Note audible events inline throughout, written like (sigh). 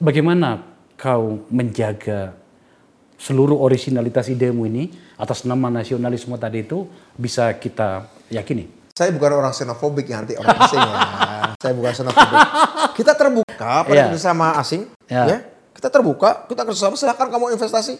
bagaimana kau menjaga seluruh originalitas idemu ini atas nama nasionalisme tadi itu bisa kita yakini? Saya bukan orang xenofobik yang nanti orang asing ya. Saya bukan xenofobik. Kita terbuka pada Iya. kerjasama asing. Ya. Ya. Kita terbuka, kita kerjasama. Silahkan kamu investasi.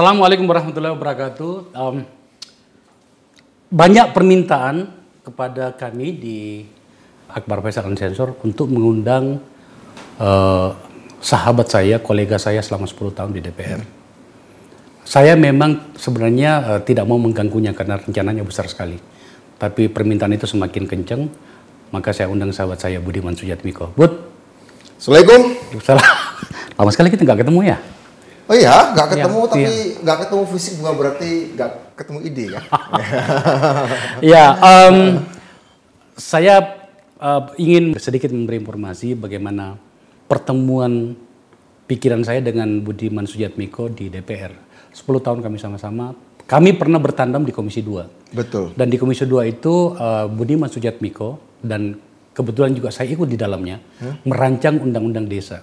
Assalamualaikum warahmatullahi wabarakatuh. Em, banyak permintaan kepada kami di Akbar Faisal Sensor untuk mengundang eh, sahabat saya, kolega saya selama 10 tahun di DPR. Saya memang sebenarnya eh, tidak mau mengganggunya karena rencananya besar sekali. Tapi permintaan itu semakin kencang, maka saya undang sahabat saya Budiman Sujatmiko. Bud, Assalamualaikum. salah. Lama sekali kita nggak ketemu ya? Oh iya, nggak ketemu Iya, tapi iya. nggak ketemu fisik bukan berarti nggak ketemu ide ya. (laughs) Ya, em, saya eh, ingin sedikit memberi informasi bagaimana pertemuan pikiran saya dengan Budiman Sujatmiko di DPR. 10 tahun kami sama-sama. Kami pernah bertandem di Komisi 2. Betul. Dan di Komisi 2 itu eh, Budiman Sujatmiko dan kebetulan juga saya ikut di dalamnya merancang undang-undang desa.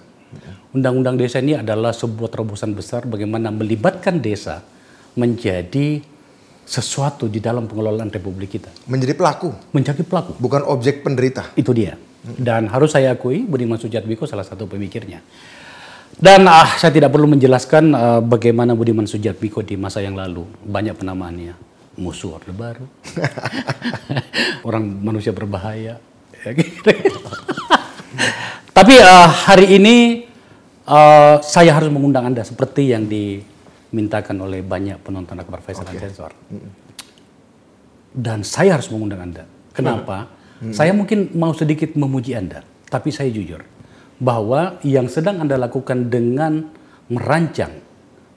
Undang-undang desa ini adalah sebuah terobosan besar bagaimana melibatkan desa menjadi sesuatu di dalam pengelolaan Republik kita. Menjadi pelaku, Menjadi pelaku. bukan objek penderita. Itu dia. Dan harus saya akui Budiman Sujatmiko salah satu pemikirnya. Dan ah, saya tidak perlu menjelaskan eh, bagaimana Budiman Sujatmiko di masa yang lalu. Banyak penamaannya. Musuh Orde Baru. (laughs) Orang manusia berbahaya. Ya, gitu. (laughs) Tapi eh, hari ini eh, saya harus mengundang Anda seperti yang dimintakan oleh banyak penonton Akbar Faisal dan Sensor. Dan saya harus mengundang Anda. Kenapa? Saya mungkin mau sedikit memuji Anda, tapi saya jujur bahwa yang sedang Anda lakukan dengan merancang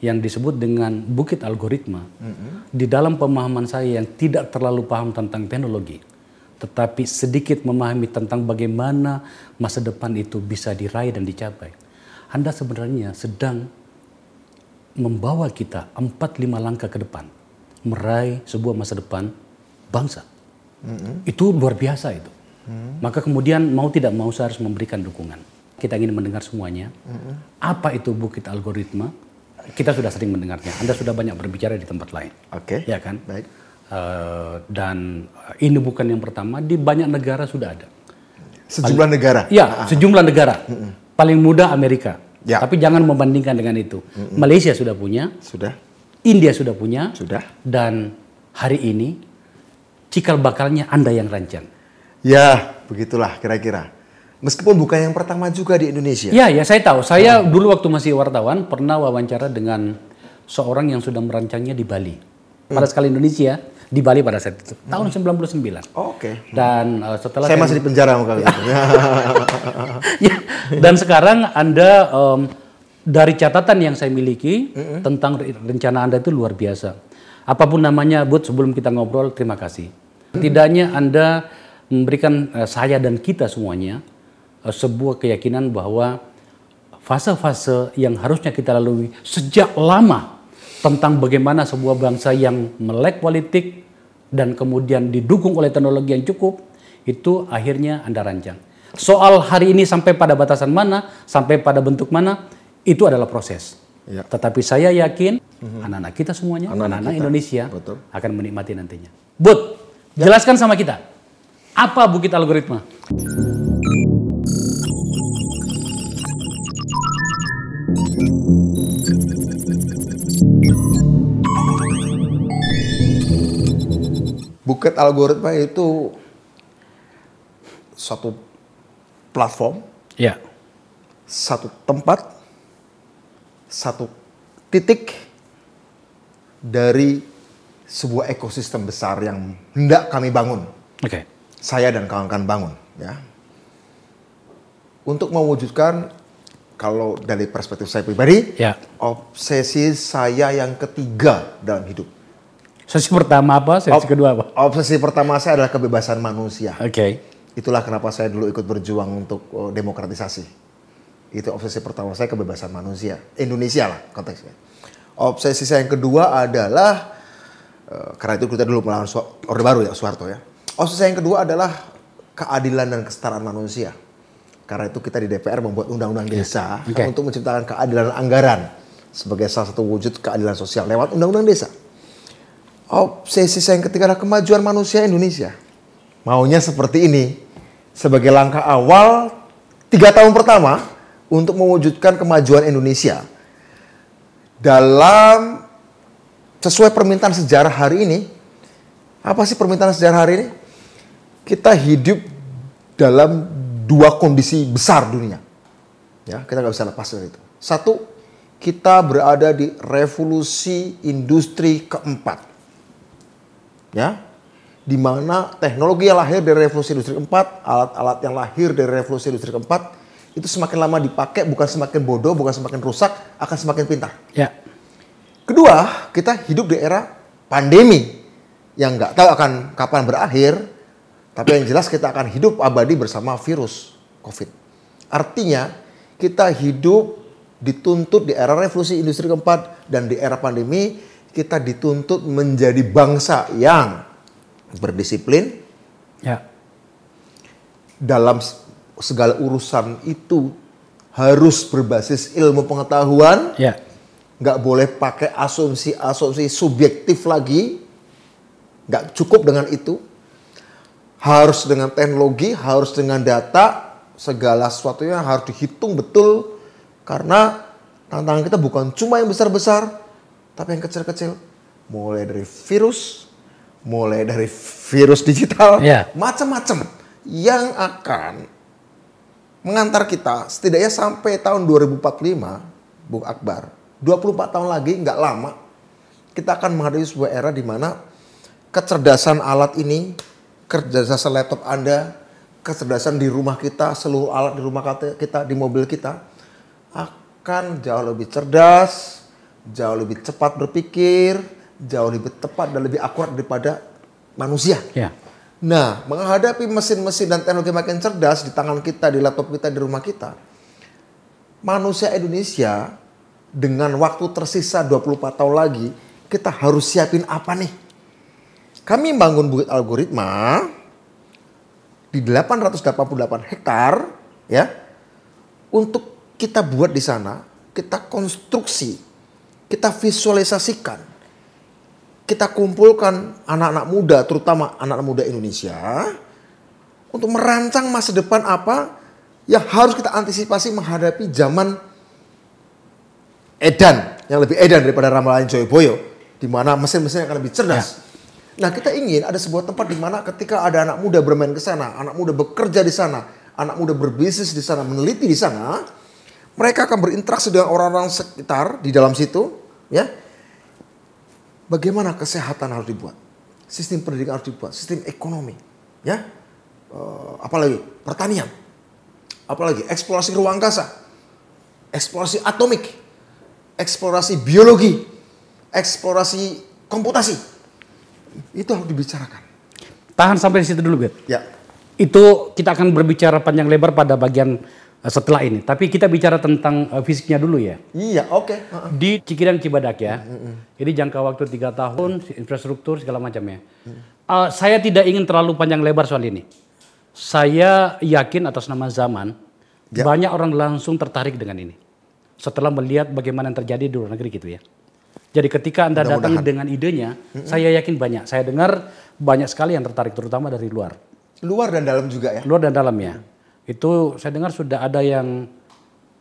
yang disebut dengan bukit algoritma di dalam pemahaman saya yang tidak terlalu paham tentang teknologi, tetapi sedikit memahami tentang bagaimana masa depan itu bisa diraih dan dicapai. Anda sebenarnya sedang membawa kita 4-5 langkah ke depan meraih sebuah masa depan bangsa. Itu luar biasa itu. Maka kemudian mau tidak mau saya harus memberikan dukungan. Kita ingin mendengar semuanya. Apa itu bukit algoritma? Kita sudah sering mendengarnya. Anda sudah banyak berbicara di tempat lain. Oke. Ya kan? Baik. Eh, dan ini bukan yang pertama, di banyak negara sudah ada. Sejumlah negara. Ya, sejumlah negara. Paling mudah Amerika. Ya. Tapi jangan membandingkan dengan itu. Malaysia sudah punya, Sudah. India sudah punya, Sudah. dan hari ini cikal bakalnya Anda yang rancang. Ya, begitulah kira-kira. Meskipun bukan yang pertama juga di Indonesia. Ya, ya saya tahu. Saya dulu waktu masih wartawan pernah wawancara dengan seorang yang sudah merancangnya di Bali. Pada sekali Indonesia di Bali pada saat itu tahun 99. Oke. Dan eh, setelah Saya masih di penjara kali itu. (laughs) Ya, dan sekarang Anda em, dari catatan yang saya miliki tentang re- rencana Anda itu luar biasa. Apa pun namanya, Bud, sebelum kita ngobrol, terima kasih. Tidaknya Anda memberikan eh, saya dan kita semuanya eh, sebuah keyakinan bahwa fase-fase yang harusnya kita lalui sejak lama tentang bagaimana sebuah bangsa yang melek politik dan kemudian didukung oleh teknologi yang cukup itu akhirnya Anda rancang. Soal hari ini sampai pada batasan mana, sampai pada bentuk mana, itu adalah proses. Ya. Tetapi saya yakin anak-anak kita semuanya, Anak-anak. Indonesia Betul. akan menikmati nantinya. Bud, jelaskan sama kita. Apa bukit algoritma? Bukit algoritma itu suatu platform, Ya. satu tempat, satu titik dari sebuah ekosistem besar yang hendak kami bangun. Oke. Saya dan kawan-kawan bangun, ya. Untuk mewujudkan kalau dari perspektif saya pribadi, Ya. obsesi saya yang ketiga dalam hidup. Sesi pertama apa? Sesi kedua apa? Obsesi pertama saya adalah kebebasan manusia. Oke. Itulah kenapa saya dulu ikut berjuang untuk oh, demokratisasi. Itu obsesi pertama saya kebebasan manusia. Indonesia lah konteksnya. Obsesi saya yang kedua adalah eh, karena itu kita dulu melawan Orde Baru ya Soeharto ya. Obsesi saya yang kedua adalah keadilan dan kesetaraan manusia. Karena itu kita di DPR membuat undang-undang desa Oke. untuk menciptakan keadilan anggaran sebagai salah satu wujud keadilan sosial lewat undang-undang desa. Obsesi saya yang ketiga adalah kemajuan manusia Indonesia. Maunya seperti ini sebagai langkah awal tiga tahun pertama untuk mewujudkan kemajuan Indonesia dalam sesuai permintaan sejarah hari ini. Apa sih permintaan sejarah hari ini? Kita hidup dalam dua kondisi besar dunia. Ya, kita nggak bisa lepas dari itu. Satu, kita berada di revolusi industri keempat. Ya, di mana teknologi yang lahir dari revolusi industri keempat, alat-alat yang lahir dari revolusi industri keempat, itu semakin lama dipakai bukan semakin bodoh, bukan semakin rusak, akan semakin pintar. Ya. Kedua, kita hidup di era pandemi yang nggak tahu akan kapan berakhir, tapi yang jelas kita akan hidup abadi bersama virus COVID. Artinya, kita hidup dituntut di era revolusi industri keempat dan di era pandemi, kita dituntut menjadi bangsa yang berdisiplin Ya. dalam segala urusan itu harus berbasis ilmu pengetahuan, Ya. nggak boleh pakai asumsi-asumsi subjektif lagi, nggak cukup dengan itu. Harus dengan teknologi, harus dengan data, segala sesuatunya harus dihitung betul karena tantangan kita bukan cuma yang besar-besar, tapi yang kecil-kecil. Mulai dari virus, mulai dari virus digital, Ya. macam-macam yang akan mengantar kita setidaknya sampai tahun 2045, Bung Akbar. 24 tahun lagi nggak lama kita akan menghadapi sebuah era di mana kecerdasan alat ini, kecerdasan laptop Anda, kecerdasan di rumah kita, seluruh alat di rumah kita, di mobil kita akan jauh lebih cerdas, jauh lebih cepat berpikir, jauh lebih tepat dan lebih akurat daripada manusia. Ya. Nah, menghadapi mesin-mesin dan teknologi makin cerdas di tangan kita, di laptop kita, di rumah kita, manusia Indonesia dengan waktu tersisa 24 tahun lagi, kita harus siapin apa nih? Kami bangun bukit algoritma di 888 hektar, ya, untuk kita buat di sana, kita konstruksi, kita visualisasikan, kita kumpulkan anak-anak muda, terutama anak-anak muda Indonesia, untuk merancang masa depan apa yang harus kita antisipasi menghadapi zaman edan, yang lebih edan daripada ramalan Joyoboyo, di mana mesin-mesin akan lebih cerdas. Nah kita ingin ada sebuah tempat di mana ketika ada anak muda bermain ke sana, anak muda bekerja di sana, anak muda berbisnis di sana, meneliti di sana, mereka akan berinteraksi dengan orang-orang sekitar di dalam situ, ya. Bagaimana kesehatan harus dibuat, sistem pendidikan harus dibuat, sistem ekonomi, ya. Eh, apalagi pertanian, apalagi eksplorasi ruang angkasa, eksplorasi atomik, eksplorasi biologi, eksplorasi komputasi. Itu harus dibicarakan. Tahan sampai di situ dulu, Bet. Ya. Itu kita akan berbicara panjang lebar pada bagian setelah ini. Tapi kita bicara tentang eh, fisiknya dulu ya. Iya, oke. Heeh. Di Cikidang Cibadak ya. Ini jangka waktu tiga tahun, infrastruktur segala macam ya. Eh, saya tidak ingin terlalu panjang lebar soal ini. Saya yakin atas nama zaman Ya. banyak orang langsung tertarik dengan ini. Setelah melihat bagaimana yang terjadi di luar negeri gitu ya. Jadi ketika Anda datang dengan idenya, saya yakin banyak. Saya dengar banyak sekali yang tertarik terutama dari luar. Luar dan dalam juga ya. Luar dan dalam ya. Itu saya dengar sudah ada yang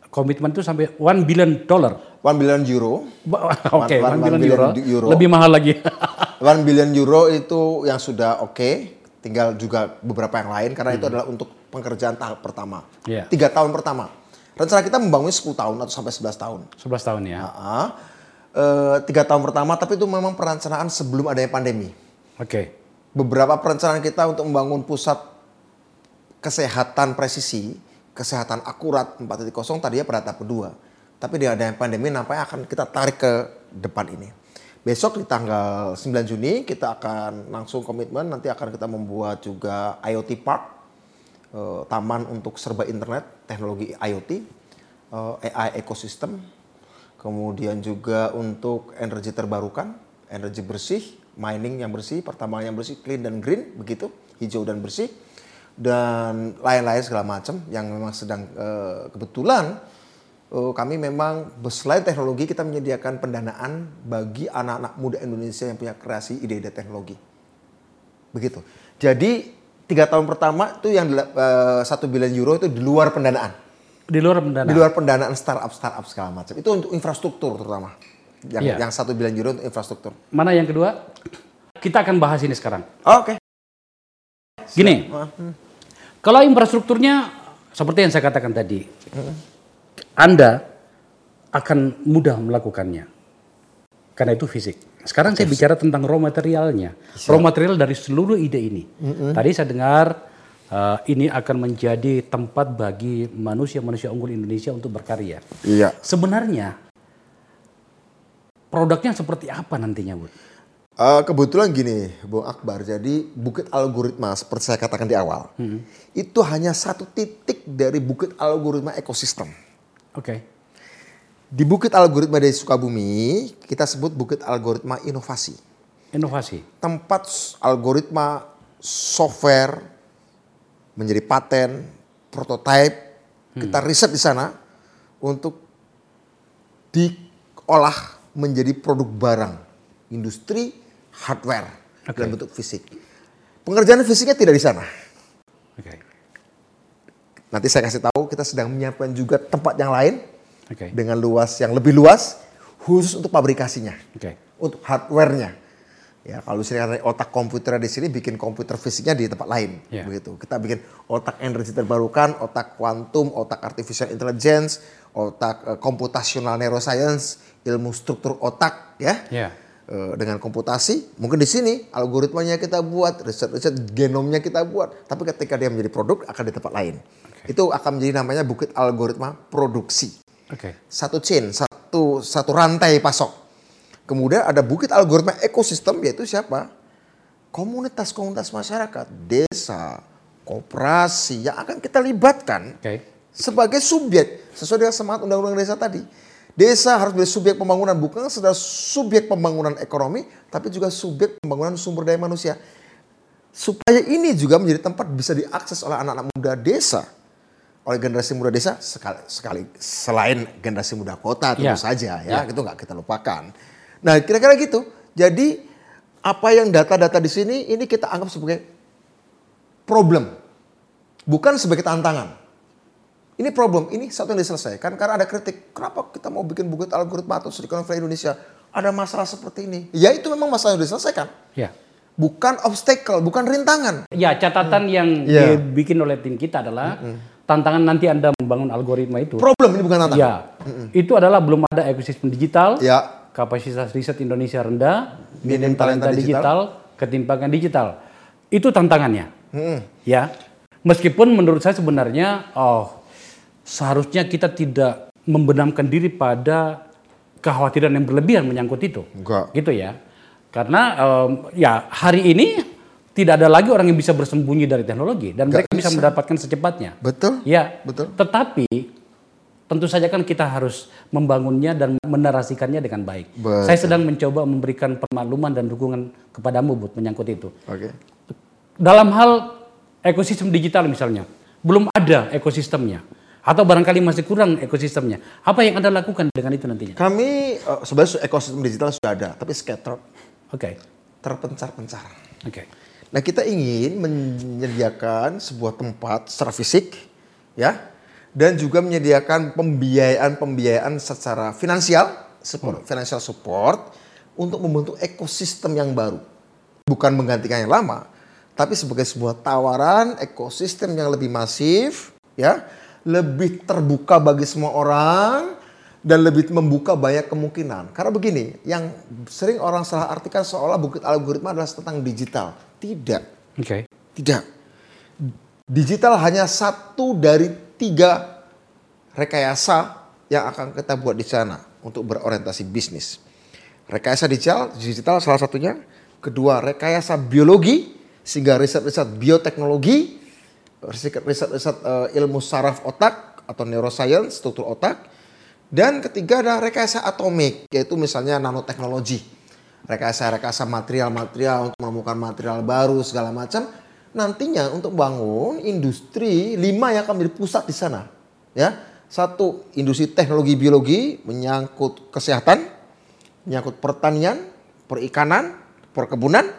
komitmen itu sampai 1 billion dollar. 1 billion euro. (laughs) Oke, One- 1 one billion billion euro. euro. Lebih mahal lagi. (laughs) 1 billion euro itu yang sudah oke. Tinggal juga beberapa yang lain karena itu adalah untuk pekerjaan tahap pertama. Iya. Tiga tahun pertama. Rencana kita membangunnya 10 tahun atau sampai 11 tahun. 11 tahun ya. Ah, eh, tiga tahun pertama, tapi itu memang perencanaan sebelum adanya pandemi. Oke. Beberapa perencanaan kita untuk membangun pusat kesehatan presisi, kesehatan akurat 4.0 tadinya pada tahap kedua. Tapi dengan adanya pandemi nampaknya akan kita tarik ke depan ini. Besok di tanggal 9 Juni kita akan langsung komitmen nanti akan kita membuat juga IoT Park eh, taman untuk serba internet, teknologi IoT, eh, AI ekosistem, kemudian juga untuk energi terbarukan, energi bersih, mining yang bersih, pertambangan yang bersih, clean dan green, begitu, hijau dan bersih, dan lain-lain segala macam yang memang sedang eh, kebetulan eh, kami memang selain teknologi kita menyediakan pendanaan bagi anak-anak muda Indonesia yang punya kreasi ide-ide teknologi. Begitu. Jadi tiga tahun pertama itu yang eh, satu bilion euro itu di luar pendanaan. Di luar pendanaan. Di luar pendanaan startup startup segala macam. Itu untuk infrastruktur terutama. Yang Iya. yang satu bilion euro untuk infrastruktur. Mana yang kedua? Kita akan bahas ini sekarang. Oke. Gini, kalau infrastrukturnya seperti yang saya katakan tadi, Anda akan mudah melakukannya. Karena itu fisik. Sekarang saya bicara tentang raw materialnya. Raw material dari seluruh ide ini. Tadi saya dengar eh, ini akan menjadi tempat bagi manusia-manusia unggul Indonesia untuk berkarya. Iya. Sebenarnya produknya seperti apa nantinya, Bu? Eh, kebetulan gini, Bung Akbar. Jadi bukit algoritma seperti saya katakan di awal, itu hanya satu titik dari bukit algoritma ekosistem. Oke. Di bukit algoritma dari Sukabumi, kita sebut bukit algoritma inovasi. Inovasi. Tempat algoritma software menjadi paten, prototype, kita riset di sana untuk diolah menjadi produk barang industri hardware Oke. dalam bentuk fisik. Pengerjaan fisiknya tidak di sana. Oke. Nanti saya kasih tahu kita sedang menyiapkan juga tempat yang lain Oke. dengan luas yang lebih luas khusus untuk pabrikasinya, Oke. untuk hardwarenya. Ya kalau sini karena otak komputer di sini bikin komputer fisiknya di tempat lain, Ya. begitu. Kita bikin otak energi terbarukan, otak kuantum, otak artificial intelligence, otak computational neuroscience, ilmu struktur otak, ya. Ya. Eh, dengan komputasi, mungkin di sini algoritmanya kita buat, riset-riset genomnya kita buat, tapi ketika dia menjadi produk akan di tempat lain. Itu akan menjadi namanya bukit algoritma produksi. Oke. Satu chain, satu satu rantai pasok. Kemudian ada bukit algoritma ekosistem yaitu siapa? Komunitas-komunitas masyarakat, desa, koperasi yang akan kita libatkan Oke. sebagai subjek sesuai dengan semangat undang-undang desa tadi. Desa harus menjadi subjek pembangunan bukan sekedar subjek pembangunan ekonomi tapi juga subjek pembangunan sumber daya manusia. Supaya ini juga menjadi tempat bisa diakses oleh anak-anak muda desa. Oleh generasi muda desa sekali, sekali selain generasi muda kota tentu Ya. saja ya, itu nggak kita lupakan. Nah, kira-kira gitu. Jadi apa yang data-data di sini ini kita anggap sebagai problem. Bukan sebagai tantangan. Ini problem, ini satu yang diselesaikan karena ada kritik. Kenapa kita mau bikin bukit algoritma atau Silicon Valley Indonesia? Ada masalah seperti ini. Ya itu memang masalah yang diselesaikan. Ya. Bukan obstacle, bukan rintangan. Ya, catatan yang Ya. dibikin oleh tim kita adalah tantangan nanti Anda membangun algoritma itu. Problem ini bukan tantangan. Ya. Itu adalah belum ada ekosistem digital. Ya. Kapasitas riset Indonesia rendah, Minim talenta talenta digital, ketimpangan digital. Itu tantangannya. Mm. Ya. Meskipun menurut saya sebenarnya oh seharusnya kita tidak membenamkan diri pada kekhawatiran yang berlebihan menyangkut itu. Enggak. Gitu ya. Karena em, ya hari ini tidak ada lagi orang yang bisa bersembunyi dari teknologi dan Nggak mereka bisa. mendapatkan secepatnya. Betul? Ya, Betul. Tetapi tentu saja kan kita harus membangunnya dan menarasikannya dengan baik. Betul. Saya sedang mencoba memberikan permakluman dan dukungan kepadamu buat menyangkut itu. Oke. Dalam hal ekosistem digital misalnya, belum ada ekosistemnya atau barangkali masih kurang ekosistemnya. Apa yang Anda lakukan dengan itu nantinya? Kami eh, sebenarnya ekosistem digital sudah ada, tapi scattered, Oke. terpencar-pencar. Oke. Nah kita ingin menyediakan sebuah tempat secara fisik, ya, dan juga menyediakan pembiayaan-pembiayaan secara finansial, support, financial support untuk membentuk ekosistem yang baru, bukan menggantikan yang lama, tapi sebagai sebuah tawaran ekosistem yang lebih masif, ya, lebih terbuka bagi semua orang dan lebih membuka banyak kemungkinan. Karena begini, yang sering orang salah artikan seolah bukit algoritma adalah tentang digital. Tidak, Oke. tidak. Digital hanya satu dari tiga rekayasa yang akan kita buat di sana untuk berorientasi bisnis. Rekayasa digital, digital salah satunya. Kedua, rekayasa biologi, sehingga riset-riset bioteknologi riset-riset eh, ilmu saraf otak atau neuroscience, struktur otak. Dan ketiga adalah rekayasa atomik, yaitu misalnya nanoteknologi. Rekayasa-rekayasa material-material untuk menemukan material baru segala macam. Nantinya untuk bangun industri lima yang akan menjadi pusat di sana. Ya, satu industri teknologi biologi menyangkut kesehatan, menyangkut pertanian, perikanan, perkebunan,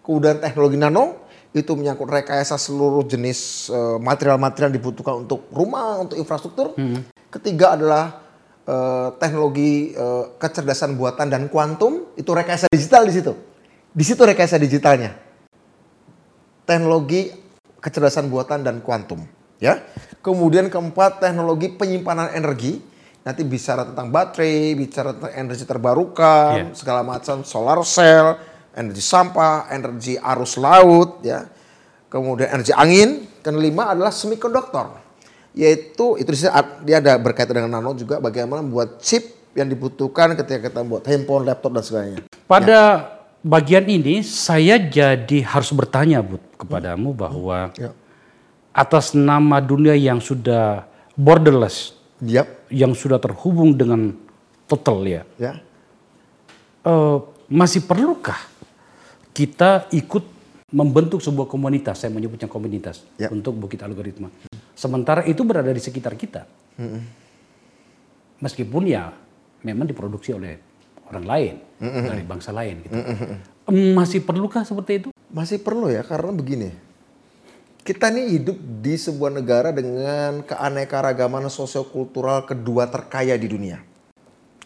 kemudian teknologi nano itu menyangkut rekayasa seluruh jenis eh, material-material yang dibutuhkan untuk rumah, untuk infrastruktur. Ketiga adalah eh, teknologi eh, kecerdasan buatan dan kuantum, itu rekayasa digital di situ. Di situ rekayasa digitalnya. Teknologi kecerdasan buatan dan kuantum, ya. Kemudian keempat teknologi penyimpanan energi. Nanti bicara tentang baterai, bicara tentang energi terbarukan, Iya. segala macam, solar cell, energi sampah, energi arus laut, ya. Kemudian energi angin. Kelima adalah semikonduktor, yaitu itu dia ada berkaitan dengan nano juga bagaimana membuat chip yang dibutuhkan ketika kita membuat handphone, laptop dan sebagainya. Pada bagian ini saya jadi harus bertanya Bud kepadamu bahwa Ya. atas nama dunia yang sudah borderless, Yap, yang sudah terhubung dengan total ya, ya. eh, masih perlukah kita ikut membentuk sebuah komunitas, saya menyebutnya komunitas Ya. untuk Bukit Algoritma. Sementara itu berada di sekitar kita. Meskipun ya memang diproduksi oleh orang lain, dari bangsa lain gitu. Em, Masih perlukah seperti itu? Masih perlu ya karena begini. Kita ini hidup di sebuah negara dengan keanekaragaman sosiokultural kedua terkaya di dunia.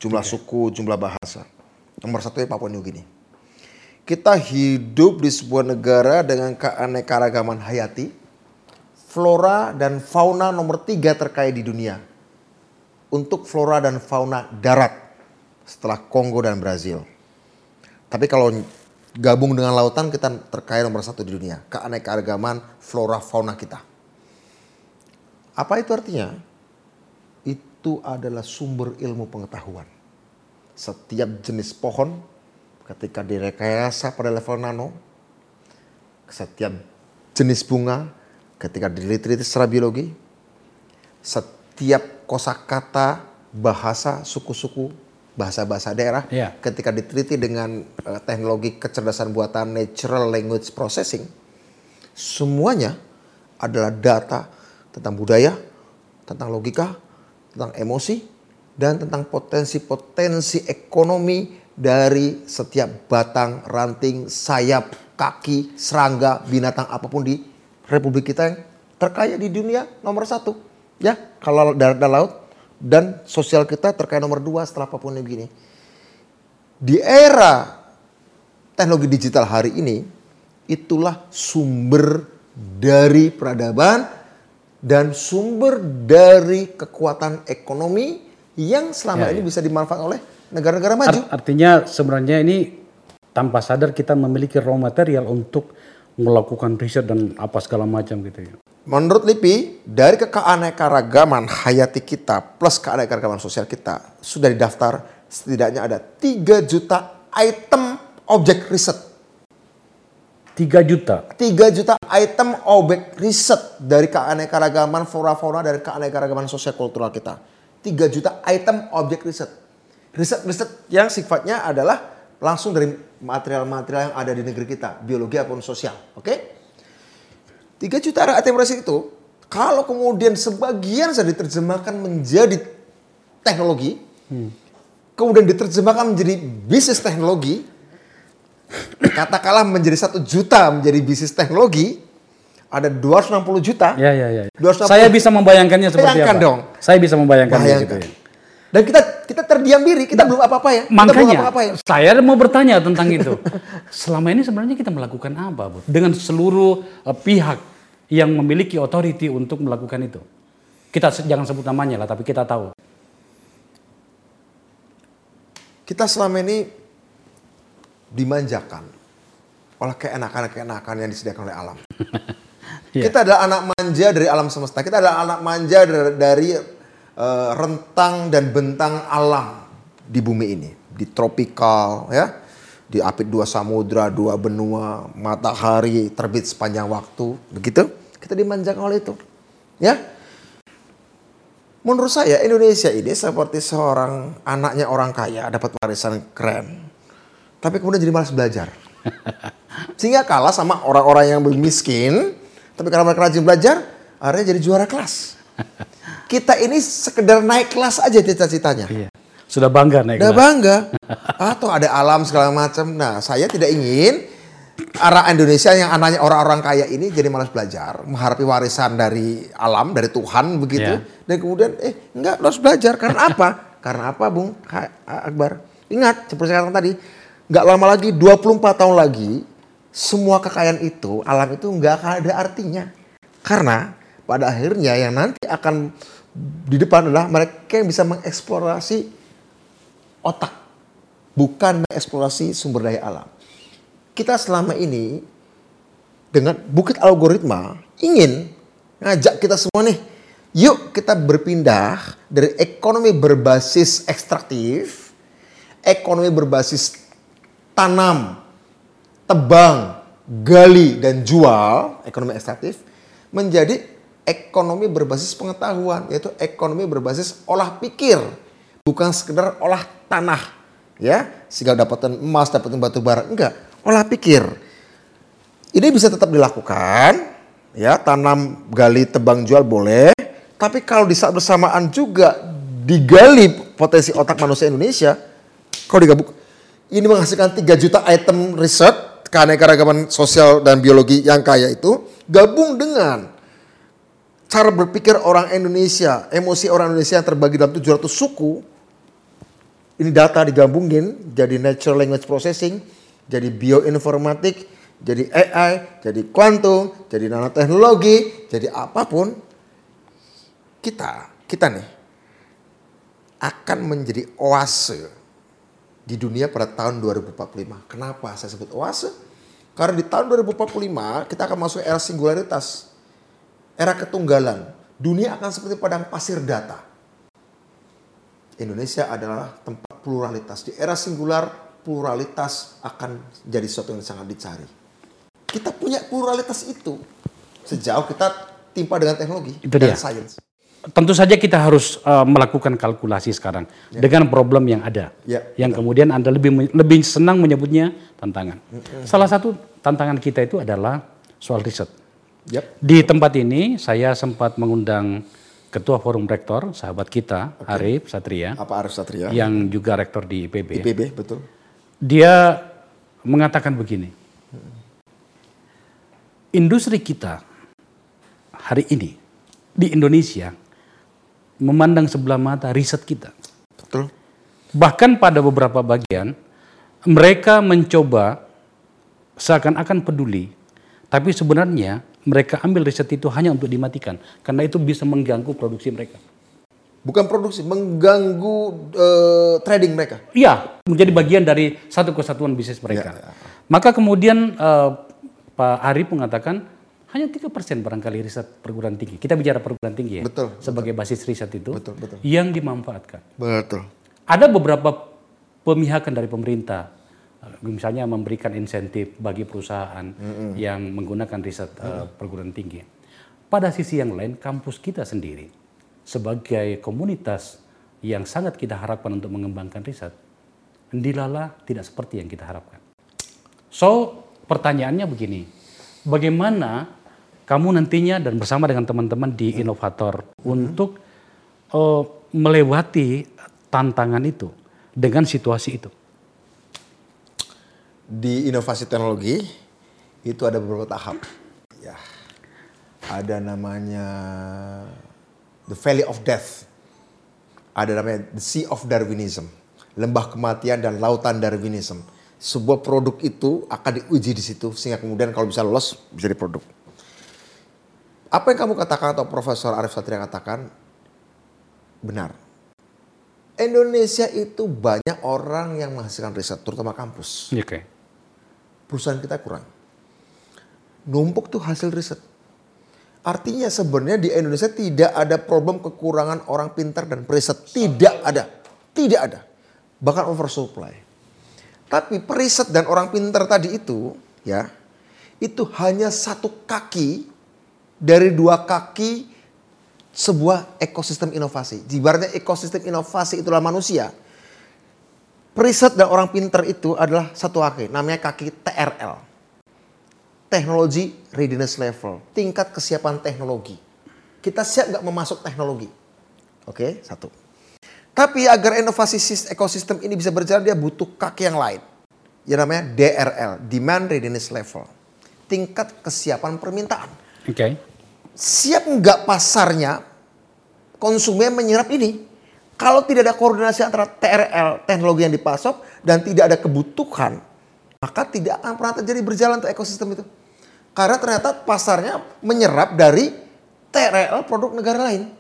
Jumlah suku, jumlah bahasa. Nomor satu ya Papua New Guinea. Kita hidup di sebuah negara dengan keanekaragaman hayati. Flora dan fauna nomor tiga terkaya di dunia. Untuk flora dan fauna darat. Setelah Kongo dan Brazil. Tapi kalau gabung dengan lautan kita terkaya nomor satu di dunia. Keanekaragaman flora fauna kita. Apa itu artinya? Itu adalah sumber ilmu pengetahuan. Setiap jenis pohon ketika direkayasa pada level nano, setiap jenis bunga ketika diteliti secara biologi, setiap kosakata bahasa suku-suku bahasa-bahasa daerah Iya. ketika diteliti dengan eh, teknologi kecerdasan buatan natural language processing semuanya adalah data tentang budaya, tentang logika, tentang emosi dan tentang potensi-potensi ekonomi dari setiap batang, ranting, sayap, kaki, serangga, binatang apa pun di Republik kita yang terkaya di dunia nomor satu. Ya, kalau darat dan laut dan sosial kita terkaya nomor dua setelah Papua New Guinea. Di era teknologi digital hari ini, itulah sumber dari peradaban dan sumber dari kekuatan ekonomi yang selama Ya, ini ya. bisa dimanfaatkan oleh negara-negara maju. Art- artinya sebenarnya ini tanpa sadar kita memiliki raw material untuk melakukan riset dan apa segala macam gitu ya. Menurut LIPI, dari keanekaragaman hayati kita plus keanekaragaman sosial kita sudah didaftar setidaknya ada 3 juta item objek riset. 3 juta. 3 juta item objek riset dari keanekaragaman flora-fauna dari keanekaragaman sosial kultural kita. 3 juta item objek riset. Riset-riset yang sifatnya adalah langsung dari material-material yang ada di negeri kita, biologi ataupun sosial, oke? 3 juta item riset itu kalau kemudian sebagian sudah diterjemahkan menjadi teknologi, kemudian diterjemahkan menjadi bisnis teknologi, katakanlah menjadi satu juta menjadi bisnis teknologi, ada 260 juta. Ya ya ya. 260. Saya bisa membayangkannya seperti Bayangkan apa. dong. Saya bisa membayangkannya Bayangkan. gitu ya. Dan kita kita terdiam diri, kita belum apa-apa ya. Kita belum Makanya apa-apa ya. saya mau bertanya tentang itu. (laughs) Selama ini sebenarnya kita melakukan apa, Bu? Dengan seluruh eh, pihak yang memiliki otoriti untuk melakukan itu. Kita se- jangan sebut namanya lah, tapi kita tahu. Kita selama ini dimanjakan oleh keenakan-keenakan yang disediakan oleh alam. (laughs) Iya. Kita adalah anak manja dari alam semesta. Kita adalah anak manja dari, dari, eh, rentang dan bentang alam di bumi ini, di tropikal, ya, di apit dua samudra, dua benua, matahari terbit sepanjang waktu, begitu. Kita dimanjakan oleh itu. Ya. Menurut saya Indonesia ini seperti seorang anaknya orang kaya dapat warisan keren. Tapi kemudian jadi malas belajar. (laughs) Sehingga kalah sama orang-orang yang miskin. Tapi karena mereka rajin belajar, akhirnya jadi juara kelas. (laughs) Kita ini sekedar naik kelas aja cita-citanya. Iya. Sudah bangga naik Udah kelas. bangga. (laughs) Atau ada alam segala macam. Nah, saya tidak ingin arah Indonesia yang anaknya orang-orang kaya ini jadi malas belajar, mengharapkan warisan dari alam, dari Tuhan begitu. Ya. Dan kemudian eh enggak harus belajar karena (laughs) apa? karena apa, Bung Ha- Akbar? Ingat seperti saya katakan tadi, nggak lama lagi 24 tahun lagi semua kekayaan itu, alam itu nggak akan ada artinya. Karena pada akhirnya yang nanti akan di depan adalah mereka yang bisa mengeksplorasi otak, bukan mengeksplorasi sumber daya alam. Kita selama ini dengan bukit algoritma ingin ngajak kita semua nih, yuk kita berpindah dari ekonomi berbasis ekstraktif, ekonomi berbasis tanam, tebang, gali dan jual, ekonomi ekstraktif menjadi ekonomi berbasis pengetahuan, yaitu ekonomi berbasis olah pikir, bukan sekedar olah tanah, ya, sehingga dapatkan emas, dapatkan batu bara, enggak, olah pikir. Ini bisa tetap dilakukan, ya, tanam, gali, tebang, jual boleh, tapi kalau di saat bersamaan juga digali potensi otak manusia Indonesia, kalau digabung, ini menghasilkan 3 juta item riset keanekaragaman sosial dan biologi yang kaya itu gabung dengan cara berpikir orang Indonesia, emosi orang Indonesia yang terbagi dalam 700 suku. Ini data digabungin jadi natural language processing, jadi bioinformatik, jadi AI, jadi kuantum, jadi nanoteknologi, jadi apa pun kita, kita nih akan menjadi oase di dunia pada tahun 2045. Kenapa saya sebut oase? Karena di tahun 2045 kita akan masuk era singularitas. Era ketunggalan. Dunia akan seperti padang pasir data. Indonesia adalah tempat pluralitas. Di era singular, pluralitas akan jadi sesuatu yang sangat dicari. Kita punya pluralitas itu. Sejauh kita timpa dengan teknologi Itu dan dia. sains. Tentu saja kita harus uh, melakukan kalkulasi sekarang dengan problem yang ada. Ya, yang kemudian Anda lebih lebih senang menyebutnya tantangan. Salah satu tantangan kita itu adalah soal riset. Yap. Di tempat ini saya sempat mengundang Ketua Forum Rektor, sahabat kita, Arif Satria, Apa Arif Satria? yang juga rektor di IPB. IPB, betul. Dia mengatakan begini. Industri kita hari ini di Indonesia memandang sebelah mata riset kita. Betul. Bahkan pada beberapa bagian mereka mencoba seakan-akan peduli, tapi sebenarnya mereka ambil riset itu hanya untuk dimatikan karena itu bisa mengganggu produksi mereka. Bukan produksi, mengganggu eh, trading mereka. Iya, menjadi bagian dari satu kesatuan bisnis mereka. Maka kemudian eh, Pak Arif mengatakan hanya tiga persen barangkali riset perguruan tinggi. Kita bicara perguruan tinggi ya, Betul, sebagai basis riset itu Betul, betul. yang dimanfaatkan. Betul. Ada beberapa pemihakan dari pemerintah, misalnya memberikan insentif bagi perusahaan yang menggunakan riset eh, perguruan tinggi. Pada sisi yang lain, kampus kita sendiri sebagai komunitas yang sangat kita harapkan untuk mengembangkan riset, dilala tidak seperti yang kita harapkan. So, pertanyaannya begini, bagaimana kamu nantinya dan bersama dengan teman-teman di inovator untuk eh, melewati tantangan itu dengan situasi itu? Di inovasi teknologi itu ada beberapa tahap. Ya. Ada namanya the Valley of Death. Ada namanya the Sea of Darwinism. Lembah kematian dan lautan Darwinism. Sebuah produk itu akan diuji di situ sehingga kemudian kalau bisa lolos bisa jadi produk. Apa yang kamu katakan atau Profesor Arif Satria katakan benar. Indonesia itu banyak orang yang menghasilkan riset, terutama kampus Oke. Perusahaan kita kurang. Numpuk tuh hasil riset. Artinya sebenarnya di Indonesia tidak ada problem kekurangan orang pintar dan periset. Tidak ada. Tidak ada. Bahkan oversupply. Tapi periset dan orang pintar tadi itu ya itu hanya satu kaki dari dua kaki sebuah ekosistem inovasi. Ibaratnya ekosistem inovasi itulah manusia. Periset dan orang pinter itu adalah satu kaki, namanya kaki TRL. Teknologi Readiness Level, tingkat kesiapan teknologi. Kita siap nggak memasuk teknologi? Oke, satu. Tapi agar inovasi ekosistem ini bisa berjalan, dia butuh kaki yang lain. Yang namanya DRL, Demand Readiness Level. Tingkat kesiapan permintaan. Oke. Okay. Siap nggak pasarnya konsumen menyerap ini? Kalau tidak ada koordinasi antara TRL, teknologi yang dipasok, dan tidak ada kebutuhan, maka tidak akan pernah terjadi berjalan untuk ekosistem itu. Karena ternyata pasarnya menyerap dari TRL produk negara lain.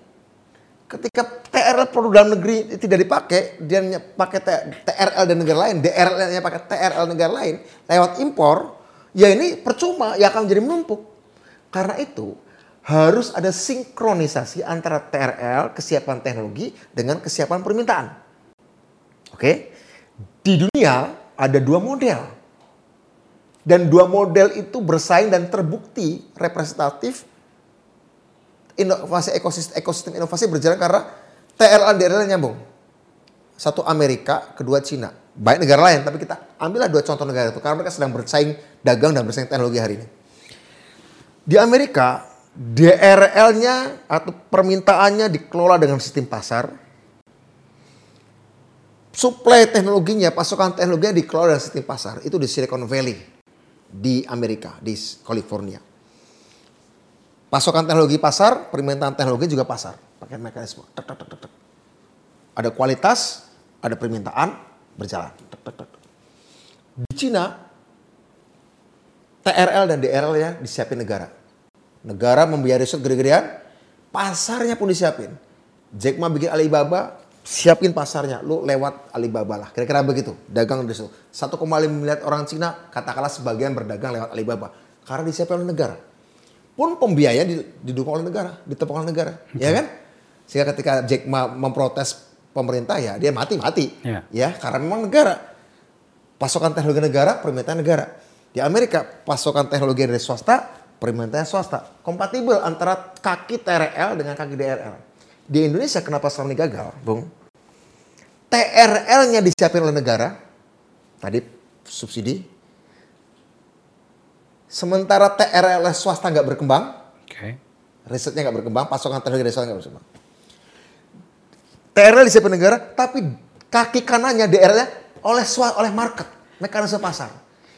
Ketika TRL produk dalam negeri tidak dipakai, dia pakai TRL dan negara lain, DRL-nya pakai TRL negara lain lewat impor, ya ini percuma, ya akan menjadi menumpuk. Karena itu harus ada sinkronisasi antara TRL, kesiapan teknologi, dengan kesiapan permintaan. Oke, di dunia ada dua model. Dan dua model itu bersaing dan terbukti representatif inovasi ekosistem, ekosistem inovasi berjalan karena TRL dan DRL nyambung. Satu Amerika, kedua Cina. Baik negara lain, tapi kita ambillah dua contoh negara itu. Karena mereka sedang bersaing dagang dan bersaing teknologi hari ini. Di Amerika, DRL-nya atau permintaannya dikelola dengan sistem pasar. Suplai teknologinya, pasokan teknologinya dikelola dengan sistem pasar. Itu di Silicon Valley di Amerika, di California. Pasokan teknologi pasar, permintaan teknologi juga pasar. Pakai mekanisme. Ada kualitas, ada permintaan, berjalan. Di Cina, TRL dan DRL ya disiapin negara. Negara membiayai riset gede-gedean, pasarnya pun disiapin. Jack Ma bikin Alibaba, siapin pasarnya. Lu lewat Alibaba lah. Kira-kira begitu. Dagang di situ. 1,5 miliar orang Cina, katakanlah sebagian berdagang lewat Alibaba. Karena disiapin oleh negara pun pembiayaan didukung oleh negara, ditepung oleh negara, okay. ya kan? Sehingga ketika Jack Ma memprotes pemerintah ya dia mati-mati, yeah. ya karena memang negara pasokan teknologi negara, permintaan negara. Di Amerika pasokan teknologi dari swasta, permintaan swasta, kompatibel antara kaki TRL dengan kaki DRL. Di Indonesia kenapa selama ini gagal, Bung? TRL-nya disiapin oleh negara, tadi subsidi, Sementara TRL swasta nggak berkembang, okay. risetnya nggak berkembang, pasokan dari swasta nggak berkembang. TRL di negara, tapi kaki kanannya DRL-nya oleh oleh market, mekanisme pasar.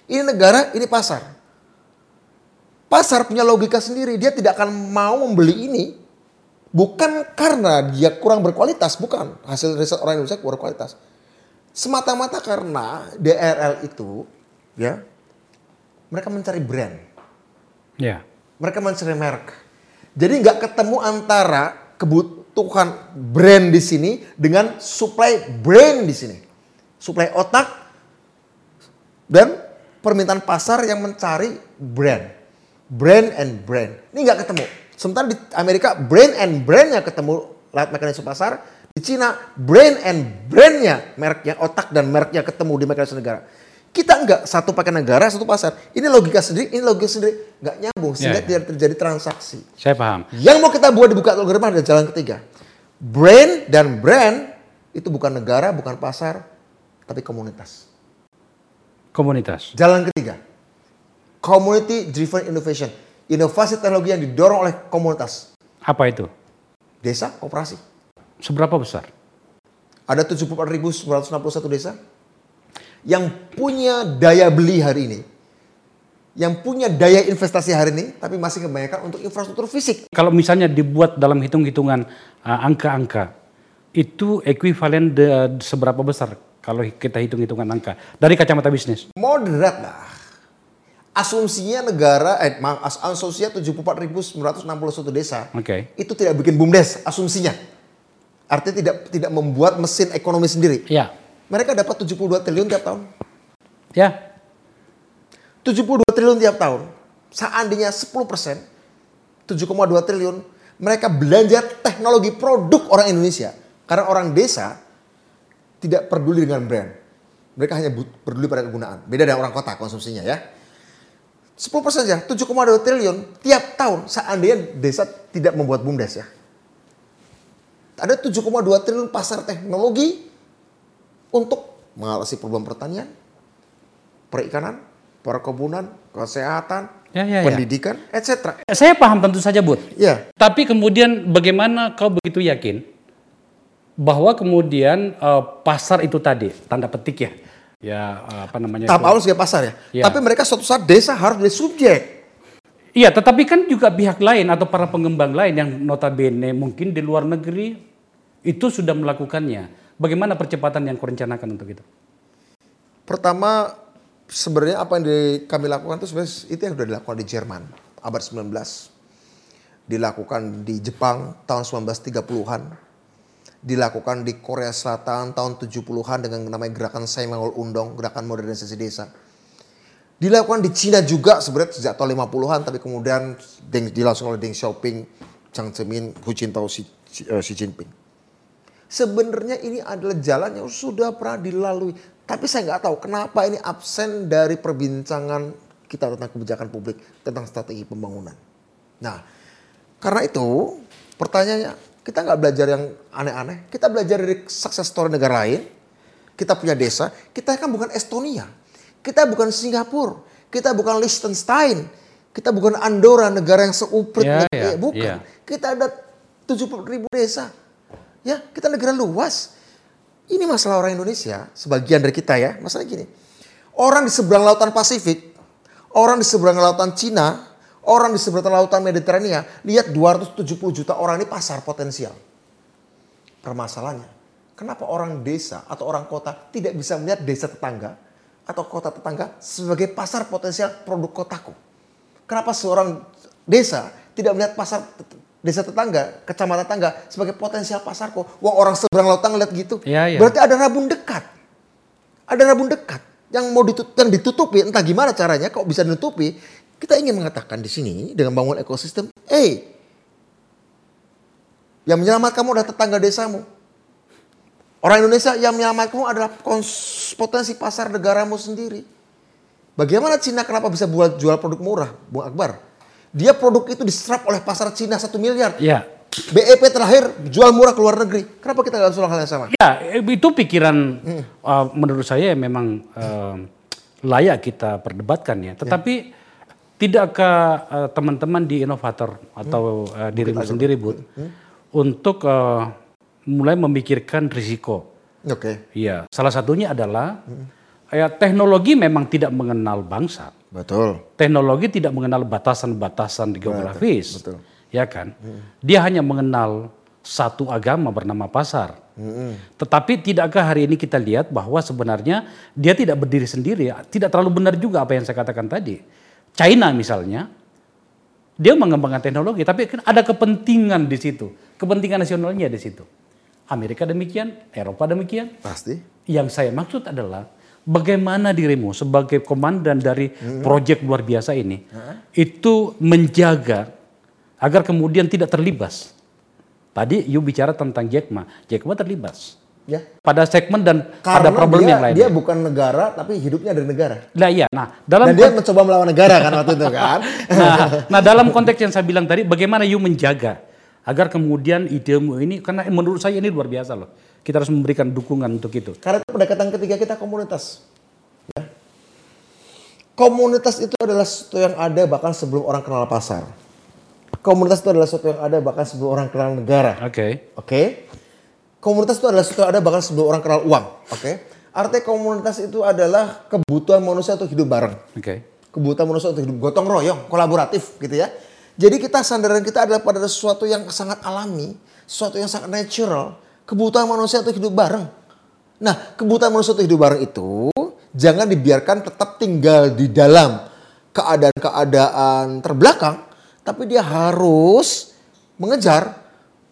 Ini negara, ini pasar. Pasar punya logika sendiri, dia tidak akan mau membeli ini bukan karena dia kurang berkualitas, bukan hasil riset orang Indonesia kurang berkualitas. Semata-mata karena DRL itu ya mereka mencari brand. Ya. Yeah. Mereka mencari merek. Jadi nggak ketemu antara kebutuhan brand di sini dengan supply brand di sini. Supply otak dan permintaan pasar yang mencari brand. Brand and brand. Ini nggak ketemu. Sementara di Amerika brand and brandnya ketemu lewat mekanisme pasar. Di Cina brand and brandnya mereknya otak dan mereknya ketemu di mekanisme negara. Kita enggak satu pakai negara, satu pasar. Ini logika sendiri, ini logika sendiri. Enggak nyambung sehingga yeah, yeah. tidak terjadi transaksi. Saya paham. Yang mau kita buat dibuka algoritma ada jalan ketiga. Brand dan brand itu bukan negara, bukan pasar, tapi komunitas. Komunitas. Jalan ketiga. Community driven innovation. Inovasi teknologi yang didorong oleh komunitas. Apa itu? Desa, kooperasi. Seberapa besar? Ada 74.961 desa yang punya daya beli hari ini, yang punya daya investasi hari ini, tapi masih kebanyakan untuk infrastruktur fisik. Kalau misalnya dibuat dalam hitung-hitungan uh, angka-angka, itu ekuivalen de, seberapa besar kalau kita hitung-hitungan angka dari kacamata bisnis? Moderat lah. Asumsinya negara, eh, as asumsinya 74.961 desa, okay. itu tidak bikin bumdes asumsinya. Artinya tidak tidak membuat mesin ekonomi sendiri. Ya mereka dapat 72 triliun tiap tahun. Ya. 72 triliun tiap tahun. Seandainya 10 persen, 7,2 triliun, mereka belanja teknologi produk orang Indonesia. Karena orang desa tidak peduli dengan brand. Mereka hanya peduli pada kegunaan. Beda dengan orang kota konsumsinya ya. 10% saja, 7,2 triliun tiap tahun seandainya desa tidak membuat BUMDes ya. Ada 7,2 triliun pasar teknologi untuk mengatasi problem pertanian, perikanan, perkebunan, kesehatan, Ya, ya, ya. pendidikan, etc. Saya paham tentu saja, Bud. Ya, Tapi kemudian bagaimana kau begitu yakin bahwa kemudian eh, pasar itu tadi tanda petik ya, ya apa namanya? tahap itu? awal sebagai pasar ya. Ya. Tapi mereka suatu saat desa harus jadi subjek. Iya, tetapi kan juga pihak lain atau para pengembang lain yang notabene mungkin di luar negeri itu sudah melakukannya. Bagaimana percepatan yang kau rencanakan untuk itu? Pertama sebenarnya apa yang di- kami lakukan itu sebenarnya itu yang sudah dilakukan di Jerman abad 19. Dilakukan di Jepang tahun 1930-an. Dilakukan di Korea Selatan tahun 70-an dengan namanya gerakan Saimangol Undong, gerakan modernisasi desa. Dilakukan di Cina juga sebenarnya sejak tahun 50-an tapi kemudian dilangsung oleh Deng Xiaoping, Jiang Zemin, Hu Jintao, Xi- eh, Xi Jinping. Sebenarnya ini adalah jalan yang sudah pernah dilalui. Tapi saya nggak tahu kenapa ini absen dari perbincangan kita tentang kebijakan publik, tentang strategi pembangunan. Nah, karena itu pertanyaannya, kita nggak belajar yang aneh-aneh. Kita belajar dari sukses story negara lain. Kita punya desa. Kita kan bukan Estonia. Kita bukan Singapura. Kita bukan Liechtenstein. Kita bukan Andorra, negara yang seuprit. Ya, negara- eh, bukan. ya. Kita ada 70 ribu desa. Ya, kita negara luas. Ini masalah orang Indonesia, sebagian dari kita ya. Masalah gini. Orang di seberang lautan Pasifik, orang di seberang lautan Cina, orang di seberang lautan Mediterania, lihat 270 juta orang ini pasar potensial. Permasalahannya, kenapa orang desa atau orang kota tidak bisa melihat desa tetangga atau kota tetangga sebagai pasar potensial produk kotaku? Kenapa seorang desa tidak melihat pasar desa tetangga, kecamatan tetangga sebagai potensial pasarku? Wah orang seberang lautan ngeliat gitu. Iya, iya. Berarti ada rabun dekat. Ada rabun dekat yang mau ditutup, yang ditutupi entah gimana caranya kok bisa ditutupi. Kita ingin mengatakan di sini dengan bangun ekosistem, eh yang menyelamatkan kamu adalah tetangga desamu. Orang Indonesia yang menyelamatkanmu adalah potensi pasar negaramu sendiri. Bagaimana Cina kenapa bisa buat jual produk murah, Bung Akbar? Dia produk itu diserap oleh pasar Cina satu miliar. Ya, BEP terakhir jual murah ke luar negeri. Kenapa kita nggak lakukan hal yang sama? ya itu pikiran uh, menurut saya memang uh, layak kita perdebatkan ya. Tetapi tidakkah uh, teman-teman di inovator atau uh, dirimu sendiri, Bud, untuk uh, mulai memikirkan risiko? Oke, Iya, salah satunya adalah ya teknologi memang tidak mengenal bangsa. betul. Teknologi tidak mengenal batasan-batasan geografis. betul. Ya kan? Dia hanya mengenal satu agama bernama pasar. Tetapi tidakkah hari ini kita lihat bahwa sebenarnya dia tidak berdiri sendiri, tidak terlalu benar juga apa yang saya katakan tadi. China misalnya, dia mengembangkan teknologi, tapi kan ada kepentingan di situ, kepentingan nasionalnya di situ. Amerika demikian, Eropa demikian. Pasti. Yang saya maksud adalah bagaimana dirimu sebagai komandan dari proyek luar biasa ini itu menjaga agar kemudian tidak terlibas. Tadi you bicara tentang Jack Ma, Jack Ma terlibas Ya. pada segmen dan Karena pada problem dia, yang lain. dia bukan negara tapi hidupnya dari negara. Nah, iya. Nah, dalam Dan dia mencoba melawan negara kan waktu itu kan. (laughs) nah, nah, dalam konteks yang saya bilang tadi, bagaimana you menjaga agar kemudian idemu ini, karena menurut saya ini luar biasa loh. Kita harus memberikan dukungan untuk itu. Karena itu pendekatan ketiga kita komunitas. Ya. Komunitas itu adalah sesuatu yang ada bahkan sebelum orang kenal pasar. Komunitas itu adalah sesuatu yang ada bahkan sebelum orang kenal negara. Oke. Oke. Komunitas itu adalah ada bahkan sebelum orang kenal uang. Oke. Artinya komunitas itu adalah kebutuhan manusia untuk hidup bareng. Oke. Kebutuhan manusia untuk hidup gotong royong, kolaboratif gitu ya. Jadi kita sandaran kita adalah pada sesuatu yang sangat alami, sesuatu yang sangat natural. Kebutuhan manusia untuk hidup bareng. Nah, kebutuhan manusia untuk hidup bareng itu jangan dibiarkan tetap tinggal di dalam keadaan-keadaan terbelakang, tapi dia harus mengejar,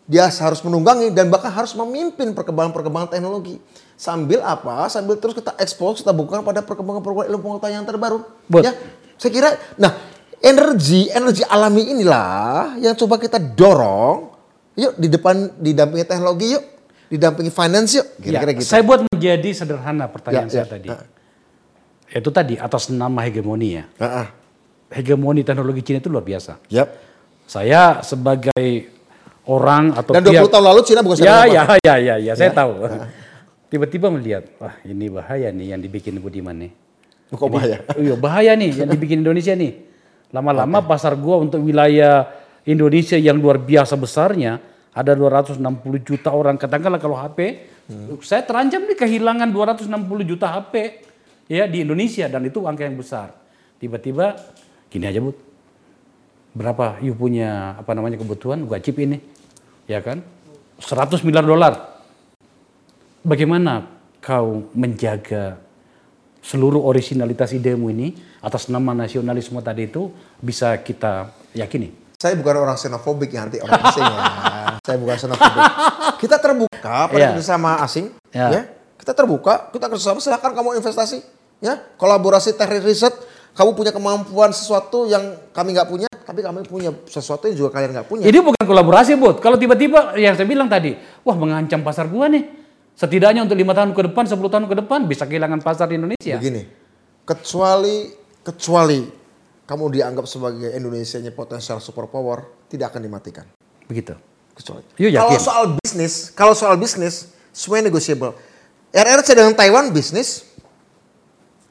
dia harus menunggangi dan bahkan harus memimpin perkembangan-perkembangan teknologi. Sambil apa? Sambil terus kita ekspos, kita buka pada perkembangan-perkembangan ilmu pengetahuan yang terbaru. Betul. Ya, saya kira, nah energi energi alami inilah yang coba kita dorong. Yuk di depan didampingi teknologi yuk, didampingi finance yuk, kira-kira Ya, gitu. Saya buat menjadi sederhana pertanyaan Ya, saya ya. tadi. Ah. Itu tadi atas nama hegemoni ya. Ah, ah. hegemoni teknologi Cina itu luar biasa. Yap. Saya sebagai orang atau Dan 20 pihak tahun lalu Cina bukan ya, ya, ya, ya, ya, saya tahu. Tiba-tiba melihat, wah ini bahaya nih yang dibikin Budiman nih. Kok bahaya? Iya bahaya nih yang dibikin Indonesia nih. Lama-lama pasar gua untuk wilayah Indonesia yang luar biasa besarnya ada 260 juta orang. Katakanlah kalau HP, saya terancam nih kehilangan 260 juta HP ya di Indonesia dan itu angka yang besar. Tiba-tiba gini aja bu, berapa you punya apa namanya kebutuhan chip ini, ya kan? 100 miliar dolar. Bagaimana kau menjaga seluruh originalitas idemu ini atas nama nasionalisme tadi itu bisa kita yakini. Saya bukan orang xenofobik ya nanti orang asing ya. (laughs) Saya bukan xenofobik. Kita terbuka pada Iya. kerjasama asing, Ya. ya. Kita terbuka, kita kerjasama. Silahkan kamu investasi, ya. Kolaborasi teknik riset. Kamu punya kemampuan sesuatu yang kami nggak punya, tapi kami punya sesuatu yang juga kalian nggak punya. Ini bukan kolaborasi, Bud. Kalau tiba-tiba yang saya bilang tadi, wah mengancam pasar gua nih. Setidaknya untuk lima tahun ke depan, 10 tahun ke depan bisa kehilangan pasar di Indonesia. Begini, kecuali kecuali kamu dianggap sebagai Indonesia nya potensial superpower, tidak akan dimatikan. Begitu. Kecuali. Yakin. Kalau soal bisnis, kalau soal bisnis, semuanya negotiable. RRC dengan Taiwan bisnis,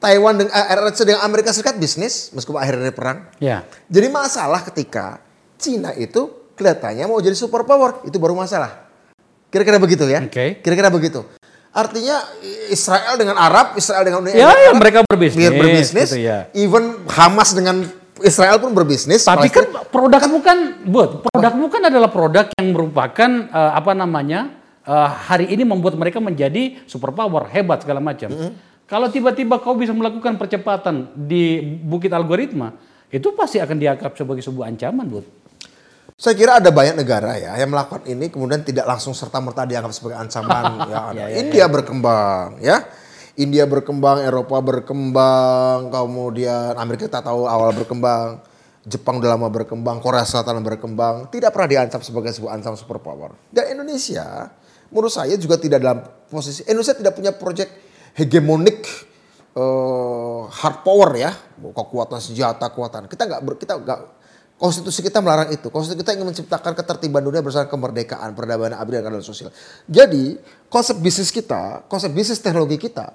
Taiwan dengan eh, RRC dengan Amerika Serikat bisnis, meskipun akhirnya perang. Ya. Jadi masalah ketika Cina itu kelihatannya mau jadi superpower, itu baru masalah. Kira-kira begitu ya? Oke. Kira-kira begitu. Artinya Israel dengan Arab, Israel dengan Uni Ya, Emirat ya, Arab, mereka berbisnis, berbisnis. gitu ya. Even Hamas dengan Israel pun berbisnis. Tapi kan produkmu kan, Bud, produkmu kan adalah produk yang merupakan eh, apa namanya eh, hari ini membuat mereka menjadi superpower hebat segala macam. Kalau tiba-tiba kau bisa melakukan percepatan di bukit algoritma, itu pasti akan dianggap sebagai sebuah ancaman, Bud. Saya kira ada banyak negara ya yang melakukan ini kemudian tidak langsung serta merta dianggap sebagai ancaman. (laughs) ya, ada. Ya, ya, India berkembang, ya. India berkembang, Eropa berkembang, kemudian Amerika kita tahu awal berkembang, Jepang udah lama berkembang, Korea Selatan berkembang, tidak pernah diancam sebagai sebuah ancaman superpower. Dan Indonesia, menurut saya juga tidak dalam posisi Indonesia tidak punya proyek hegemonik eh, hard power ya, kekuatan senjata, kekuatan. Kita nggak kita nggak konstitusi kita melarang itu. Konstitusi kita ingin menciptakan ketertiban dunia berdasarkan kemerdekaan, peradaban abadi dan keadilan sosial. Jadi konsep bisnis kita, konsep bisnis teknologi kita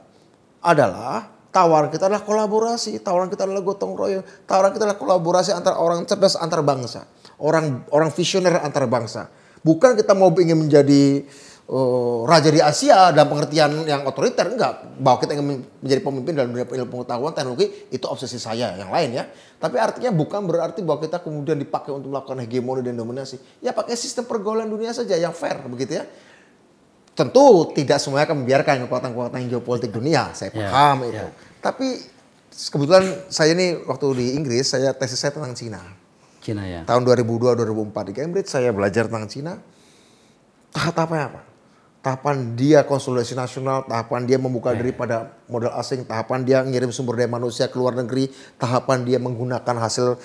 adalah tawaran kita adalah kolaborasi, tawaran kita adalah gotong royong, tawaran kita adalah kolaborasi antara orang cerdas antar bangsa, orang orang visioner antar bangsa. Bukan kita mau ingin menjadi eh, raja di Asia dalam pengertian yang otoriter enggak bahwa kita ingin men- menjadi pemimpin dalam dunia ilmu pengetahuan teknologi itu obsesi saya yang lain ya tapi artinya bukan berarti bahwa kita kemudian dipakai untuk melakukan hegemoni dan dominasi ya pakai sistem pergaulan dunia saja yang fair begitu ya tentu tidak semuanya akan membiarkan kekuatan-kekuatan geopolitik dunia saya Ya, paham itu ya. tapi kebetulan saya ini waktu di Inggris saya tesis saya tentang Cina Cina ya. tahun 2002-2004 di Cambridge saya belajar tentang Cina. Tahap-tahapnya apa? Tahapan dia konsolidasi nasional, tahapan dia membuka diri pada modal asing, tahapan dia ngirim sumber daya manusia ke luar negeri, tahapan dia menggunakan hasil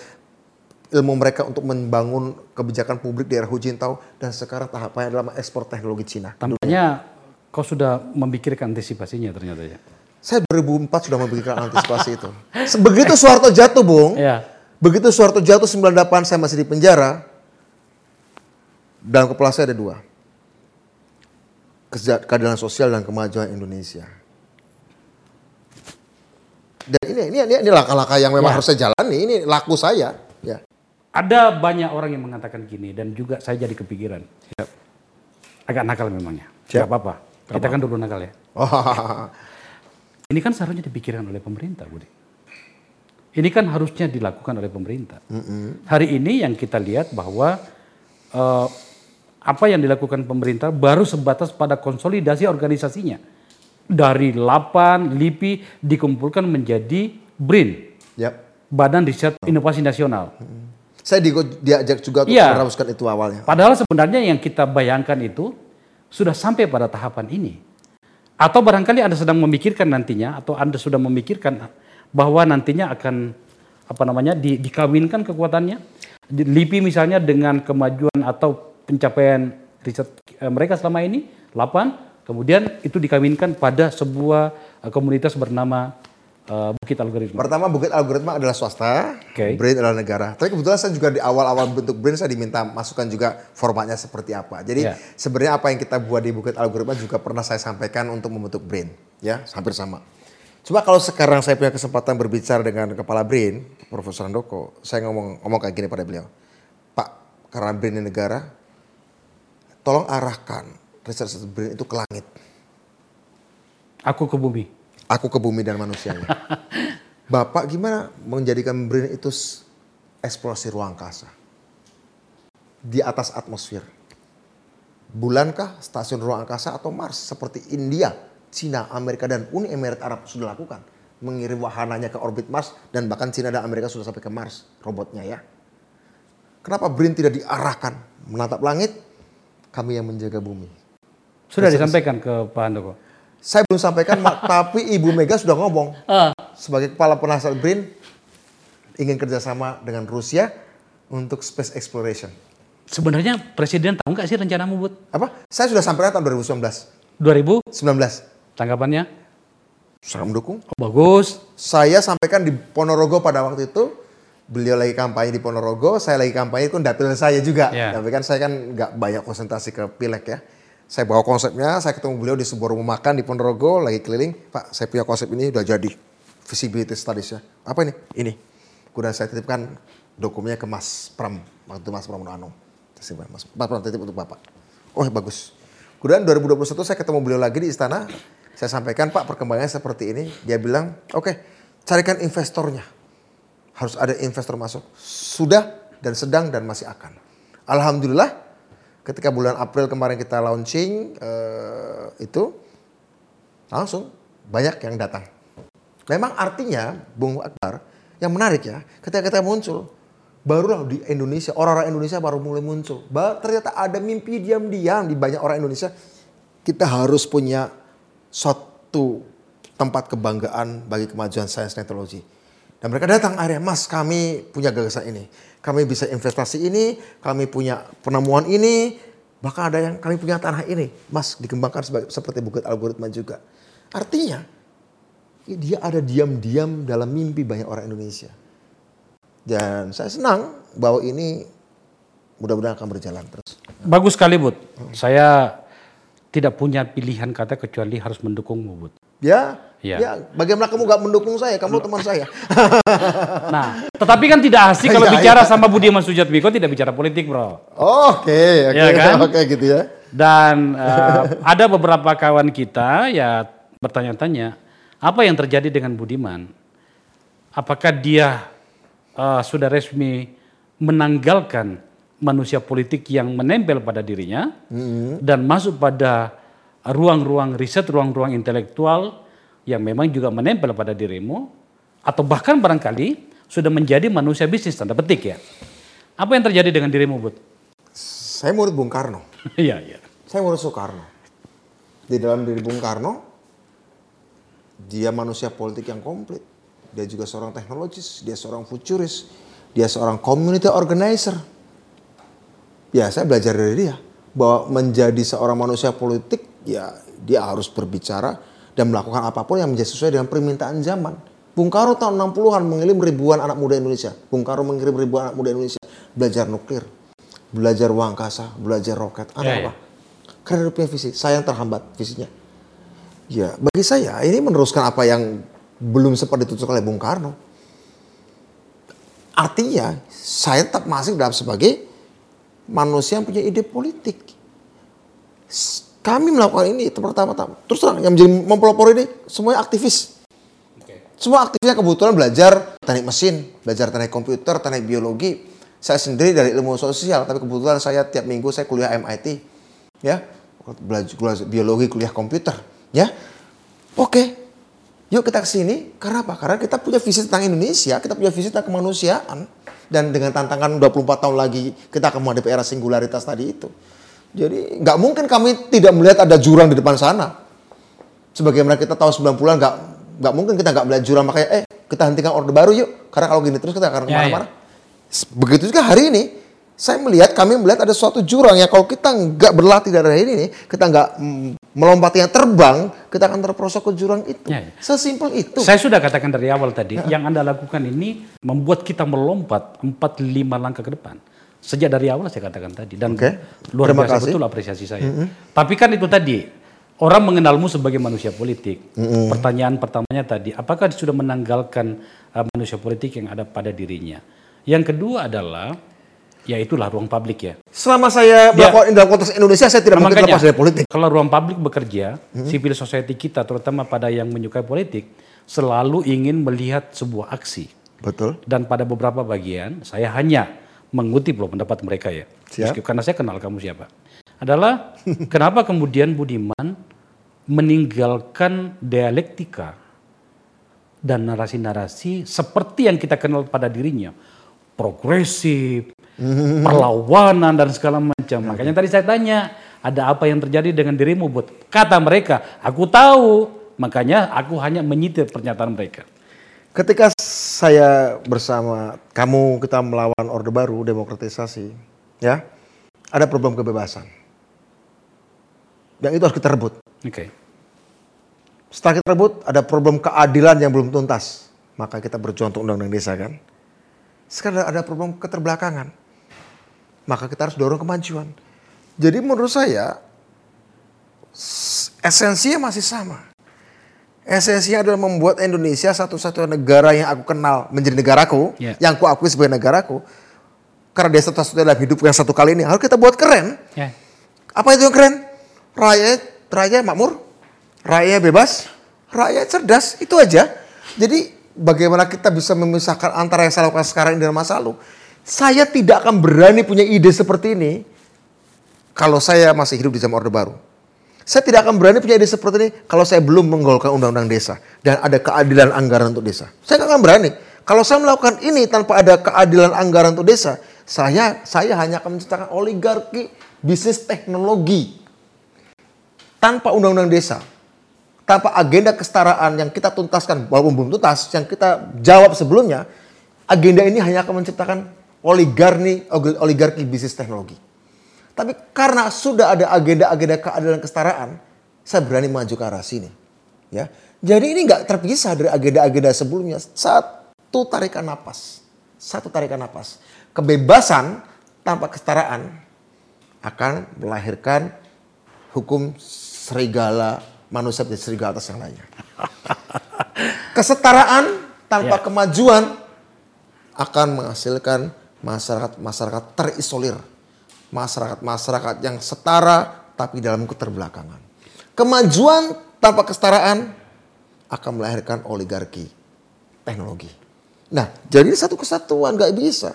ilmu mereka untuk membangun kebijakan publik di era Hu Jintao dan sekarang tahapannya adalah ekspor teknologi Cina. Tampaknya kau sudah memikirkan antisipasinya ternyata ya. Saya 2004 sudah memikirkan antisipasi itu. Begitu Soeharto jatuh, Bung, Ya. Begitu Soeharto jatuh 98 saya masih di penjara. Dalam kepala saya ada dua. Keadilan sosial dan kemajuan Indonesia. Dan ini ini ini, ini langkah-langkah yang memang Ya. harus saya jalani. Ini laku saya. Ya. Ada banyak orang yang mengatakan gini dan juga saya jadi kepikiran. Agak nakal memangnya. Siap. Gak apa-apa. Kita kan dulu nakal ya. Oh, (laughs) Ini kan seharusnya dipikirkan oleh pemerintah, Budi. Ini kan harusnya dilakukan oleh pemerintah. Hari ini yang kita lihat bahwa eh, apa yang dilakukan pemerintah baru sebatas pada konsolidasi organisasinya. Dari LAPAN, LIPI dikumpulkan menjadi BRIN, Yap. Badan Riset Inovasi Nasional. Saya di, diajak juga untuk Iya. meneruskan itu awalnya. Padahal sebenarnya yang kita bayangkan itu sudah sampai pada tahapan ini. Atau barangkali Anda sedang memikirkan nantinya atau Anda sudah memikirkan bahwa nantinya akan apa namanya di, dikawinkan kekuatannya. LIPI misalnya dengan kemajuan atau pencapaian riset eh, mereka selama ini 8 kemudian itu dikawinkan pada sebuah eh, komunitas bernama eh, Bukit Algoritma? Pertama Bukit Algoritma adalah swasta, Oke. Brain adalah negara. Tapi kebetulan saya juga di awal-awal bentuk Brain saya diminta masukan juga formatnya seperti apa. Jadi Ya. sebenarnya apa yang kita buat di Bukit Algoritma juga pernah saya sampaikan untuk membentuk Brain, ya hampir sama. Coba kalau sekarang saya punya kesempatan berbicara dengan kepala Brain, Profesor Andoko, saya ngomong ngomong kayak gini pada beliau, Pak, karena Brain ini negara, tolong arahkan research Brain itu ke langit. Aku ke bumi. Aku ke bumi dan manusianya. (laughs) Bapak gimana menjadikan BRIN itu eksplorasi ruang angkasa? Di atas atmosfer. Bulankah stasiun ruang angkasa atau Mars seperti India, Cina, Amerika dan Uni Emirat Arab sudah lakukan? Mengirim wahananya ke orbit Mars dan bahkan Cina dan Amerika sudah sampai ke Mars robotnya ya. Kenapa BRIN tidak diarahkan menatap langit? Kami yang menjaga bumi. Sudah disampaikan ke Pak Handoko. Saya belum sampaikan, (laughs) tapi Ibu Mega sudah ngomong. Sebagai kepala penasihat BRIN, ingin kerjasama dengan Rusia untuk space exploration. Sebenarnya Presiden tahu nggak sih rencanamu, Bud? Apa? Saya sudah sampaikan tahun 2019. 2000, 19. tanggapannya? Sangat mendukung. Oh, bagus. Saya sampaikan di Ponorogo pada waktu itu, beliau lagi kampanye di Ponorogo, saya lagi kampanye itu dapil saya juga. Ya. Tapi kan saya kan nggak banyak konsentrasi ke pileg ya. Saya bawa konsepnya, saya ketemu beliau di sebuah rumah makan di Ponorogo, lagi keliling. Pak, saya punya konsep ini udah jadi. Visibility studies ya. Apa ini? Ini. Kemudian saya titipkan dokumennya ke Mas Pram. Waktu Mas Pram Anung. Mas, Pram titip untuk Bapak. Oh bagus. Kemudian 2021 saya ketemu beliau lagi di istana. Saya sampaikan Pak perkembangannya seperti ini. Dia bilang, oke carikan investornya. Harus ada investor masuk. Sudah dan sedang dan masih akan. Alhamdulillah ketika bulan April kemarin kita launching eh, itu langsung banyak yang datang. Memang artinya Bung Akbar yang menarik ya ketika kita muncul barulah di Indonesia orang-orang Indonesia baru mulai muncul. Ba- ternyata ada mimpi diam-diam di banyak orang Indonesia. Kita harus punya suatu tempat kebanggaan bagi kemajuan sains teknologi. Dan mereka datang akhirnya, Mas kami punya gagasan ini. Kami bisa investasi ini, kami punya penemuan ini. Bahkan ada yang kami punya tanah ini. Mas dikembangkan sebagai, seperti bukit algoritma juga. Artinya dia ada diam-diam dalam mimpi banyak orang Indonesia. Dan saya senang bahwa ini mudah-mudahan akan berjalan terus. Bagus sekali, Bud. Saya tidak punya pilihan kata kecuali harus mendukungmu, Bud. Ya, Iya. ya. Bagaimana kamu gak mendukung saya? Kamu teman saya. (laughs) Nah, tetapi kan tidak asik kalau Iya, bicara sama Budiman Sujatmiko tidak bicara politik, bro. Oke, oke, Iya kan? (laughs) oke gitu ya. Dan eh, ada beberapa kawan kita ya bertanya-tanya, apa yang terjadi dengan Budiman? Apakah dia eh, sudah resmi menanggalkan manusia politik yang menempel pada dirinya dan masuk pada ruang-ruang riset, ruang-ruang intelektual yang memang juga menempel pada dirimu atau bahkan barangkali sudah menjadi manusia bisnis tanda petik ya. Apa yang terjadi dengan dirimu, Bud? Saya murid Bung Karno. (laughs) Iya, iya. Saya murid Soekarno. Di dalam diri Bung Karno, dia manusia politik yang komplit. Dia juga seorang teknologis, dia seorang futuris, dia seorang community organizer. Ya, saya belajar dari dia bahwa menjadi seorang manusia politik ya dia harus berbicara dan melakukan apa pun yang menjadi sesuai dengan permintaan zaman. Bung Karno tahun 60-an mengirim ribuan anak muda Indonesia. Bung Karno mengirim ribuan anak muda Indonesia belajar nuklir, belajar uang angkasa, belajar roket. Ada Ya, ya. apa? Karena punya visi. Saya yang terhambat visinya. Ya, bagi saya ini meneruskan apa yang belum sempat ditutup oleh Bung Karno. Artinya saya tetap masih dalam sebagai manusia yang punya ide politik. Kami melakukan ini itu pertama-tama. Terus terang yang menjadi mempelopor ini semuanya aktivis. Semua aktifnya kebetulan belajar teknik mesin, belajar teknik komputer, teknik biologi. Saya sendiri dari ilmu sosial, tapi kebetulan saya tiap minggu saya kuliah MIT, ya belajar, belajar biologi, kuliah komputer, ya. Oke, yuk kita ke sini. Karena apa? Karena kita punya visi tentang Indonesia, kita punya visi tentang kemanusiaan, dan dengan tantangan 24 tahun lagi kita akan menghadapi era singularitas tadi itu. Jadi nggak mungkin kami tidak melihat ada jurang di depan sana sebagaimana kita tahu 90-an nggak nggak mungkin kita nggak melihat jurang makanya eh kita hentikan orde baru yuk karena kalau gini terus kita akan Ya, ke mana-mana. Begitu juga hari ini saya melihat kami melihat ada suatu jurang ya kalau kita nggak berlatih dari hari ini kita nggak mm, melompatinya terbang, kita akan terperosok ke jurang itu. Ya, ya. Sesimpel itu. Saya sudah katakan dari awal tadi, yang Anda lakukan ini membuat kita melompat 4-5 langkah ke depan. Sejak dari awal saya katakan tadi. Dan Oke. luar Terima biasa kasih. betul apresiasi saya. Tapi kan itu tadi, orang mengenalmu sebagai manusia politik. Pertanyaan pertamanya tadi, apakah sudah menanggalkan uh, manusia politik yang ada pada dirinya? Yang kedua adalah, ya itulah ruang publik ya. Selama saya melakukan ini dalam konteks Indonesia, saya tidak mungkin Makanya, lepas dari politik. Kalau ruang publik bekerja, civil society kita, terutama pada yang menyukai politik, selalu ingin melihat sebuah aksi. Betul. Dan pada beberapa bagian, saya hanya mengutip loh pendapat mereka ya. Siap. Meski- karena saya kenal kamu siapa. Adalah kenapa kemudian Budiman meninggalkan dialektika dan narasi-narasi seperti yang kita kenal pada dirinya. Progresif, (laughs) perlawanan dan segala macam. Makanya tadi saya tanya, ada apa yang terjadi dengan dirimu buat kata mereka, aku tahu. Makanya aku hanya menyitir pernyataan mereka. Ketika saya bersama kamu kita melawan Orde Baru, demokratisasi, ya, ada problem kebebasan. Yang itu harus kita rebut. Oke. Setelah kita rebut, ada problem keadilan yang belum tuntas. Maka kita berjuang untuk undang-undang desa kan. Sekarang ada problem keterbelakangan. Maka kita harus dorong kemajuan. Jadi menurut saya, esensinya masih sama. Esensinya adalah membuat Indonesia satu-satunya negara yang aku kenal menjadi negaraku, Ya. yang aku akui sebagai negaraku. Karena dia satu-satunya dalam hidup yang satu kali ini harus kita buat keren. Ya. Apa itu yang keren? Rakyat, rakyat makmur, rakyat bebas, rakyat cerdas, itu aja. Jadi bagaimana kita bisa memisahkan antara yang saya lakukan sekarang ini dan masa lalu? Saya tidak akan berani punya ide seperti ini kalau saya masih hidup di zaman Orde Baru. Saya tidak akan berani punya ide seperti ini kalau saya belum menggolkan undang-undang desa dan ada keadilan anggaran untuk desa. Saya nggak akan berani. Kalau saya melakukan ini tanpa ada keadilan anggaran untuk desa, saya saya hanya akan menciptakan oligarki bisnis teknologi tanpa undang-undang desa, tanpa agenda kesetaraan yang kita tuntaskan walaupun belum tuntas, yang kita jawab sebelumnya, agenda ini hanya akan menciptakan oligarki oligarki bisnis teknologi. Tapi karena sudah ada agenda-agenda keadilan kesetaraan, saya berani maju ke arah sini. Ya, jadi ini nggak terpisah dari agenda-agenda sebelumnya. Satu tarikan napas, satu tarikan napas. Kebebasan tanpa kesetaraan akan melahirkan hukum serigala manusia menjadi serigala atas yang lainnya. (laughs) Kesetaraan tanpa Ya. kemajuan akan menghasilkan masyarakat-masyarakat terisolir. Masyarakat-masyarakat yang setara tapi dalam keterbelakangan. Kemajuan tanpa kesetaraan akan melahirkan oligarki teknologi. Nah, jadi satu kesatuan nggak bisa.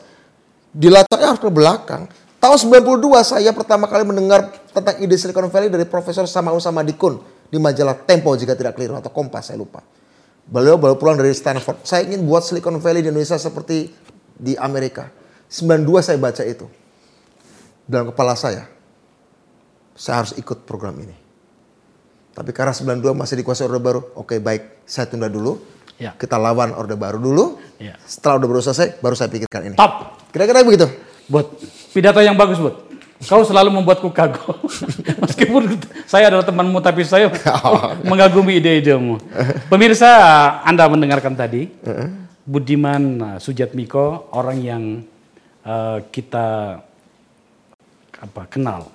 Dilatarnya harus ke belakang. Tahun 92 saya pertama kali mendengar tentang ide Silicon Valley dari Profesor Samaun Samadikun di majalah Tempo jika tidak keliru atau Kompas saya lupa. Beliau baru pulang dari Stanford. Saya ingin buat Silicon Valley di Indonesia seperti di Amerika. 92 saya baca itu. Dalam kepala saya, saya harus ikut program ini. Tapi karena 92 masih dikuasai Orde Baru, oke baik, saya tunda dulu. Ya. Kita lawan Orde Baru dulu. Ya. Setelah Orde Baru selesai, baru saya pikirkan ini. Top. Kira-kira begitu. Buat pidato yang bagus, Bud. Kau selalu membuatku kagum. (laughs) Meskipun saya adalah temanmu, tapi saya (laughs) mengagumi ide-idemu. Pemirsa, Anda mendengarkan tadi, Budiman Sujatmiko, orang yang uh, kita apa kenal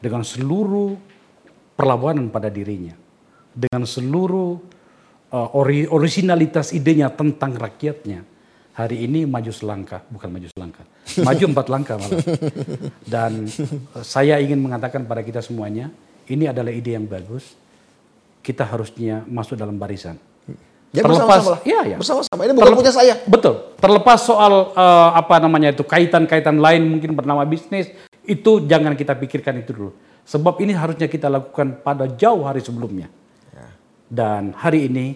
dengan seluruh perlawanan pada dirinya, dengan seluruh uh, ori- originalitas idenya tentang rakyatnya. Hari ini maju selangkah, bukan maju selangkah, (laughs) maju empat langkah malah. Dan uh, saya ingin mengatakan pada kita semuanya, ini adalah ide yang bagus. Kita harusnya masuk dalam barisan. Ya bersama-sama lah. ya, ya. Bersama-sama. Ini bukan punya saya. Betul. Terlepas soal eh, apa namanya itu kaitan-kaitan lain mungkin bernama bisnis itu jangan kita pikirkan itu dulu. Sebab ini harusnya kita lakukan pada jauh hari sebelumnya. Dan hari ini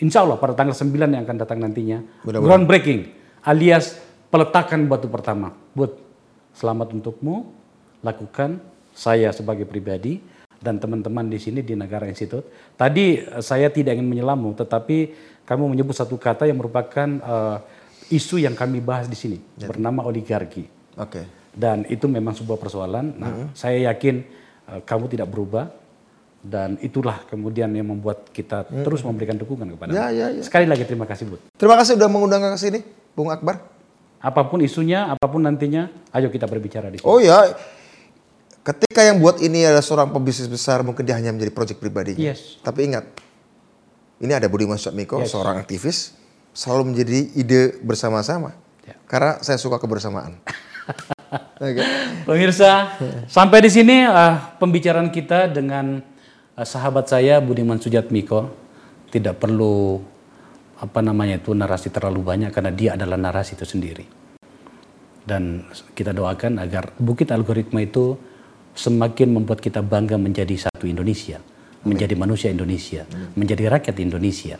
insya Allah pada tanggal 9 yang akan datang nantinya Mudah-mudahan. groundbreaking alias peletakan batu pertama. Buat selamat untukmu lakukan saya sebagai pribadi dan teman-teman di sini di Negara Institut. Tadi eh, saya tidak ingin menyelamu, tetapi kamu menyebut satu kata yang merupakan eh, isu yang kami bahas di sini bernama oligarki. Oke. Dan itu memang sebuah persoalan. Nah, saya yakin eh, kamu tidak berubah. Dan itulah kemudian yang membuat kita terus memberikan dukungan kepada. Ya, ya, ya. Sekali lagi terima kasih, Bud. Terima kasih sudah mengundang ke sini, Bung Akbar. Apa pun isunya, apa pun nantinya, ayo kita berbicara di sini. Oh ya, ketika yang buat ini adalah seorang pebisnis besar, mungkin dia hanya menjadi proyek pribadinya. Yes. Tapi ingat, ini ada Budiman Sujatmiko, seorang aktivis, selalu menjadi ide bersama-sama. Ya. Karena saya suka kebersamaan. (laughs) Oke. Pemirsa, sampai di sini uh, pembicaraan kita dengan uh, sahabat saya Budiman Sujatmiko. Tidak perlu apa namanya itu narasi terlalu banyak karena dia adalah narasi itu sendiri. Dan kita doakan agar bukit algoritma itu semakin membuat kita bangga menjadi satu Indonesia, menjadi manusia Indonesia, menjadi rakyat Indonesia.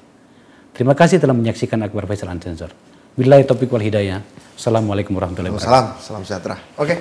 Terima kasih telah menyaksikan Akbar Faisal Unsensor. Billahi taufiq wal hidayah. Assalamualaikum warahmatullahi wabarakatuh. Salam, salam sejahtera. Oke.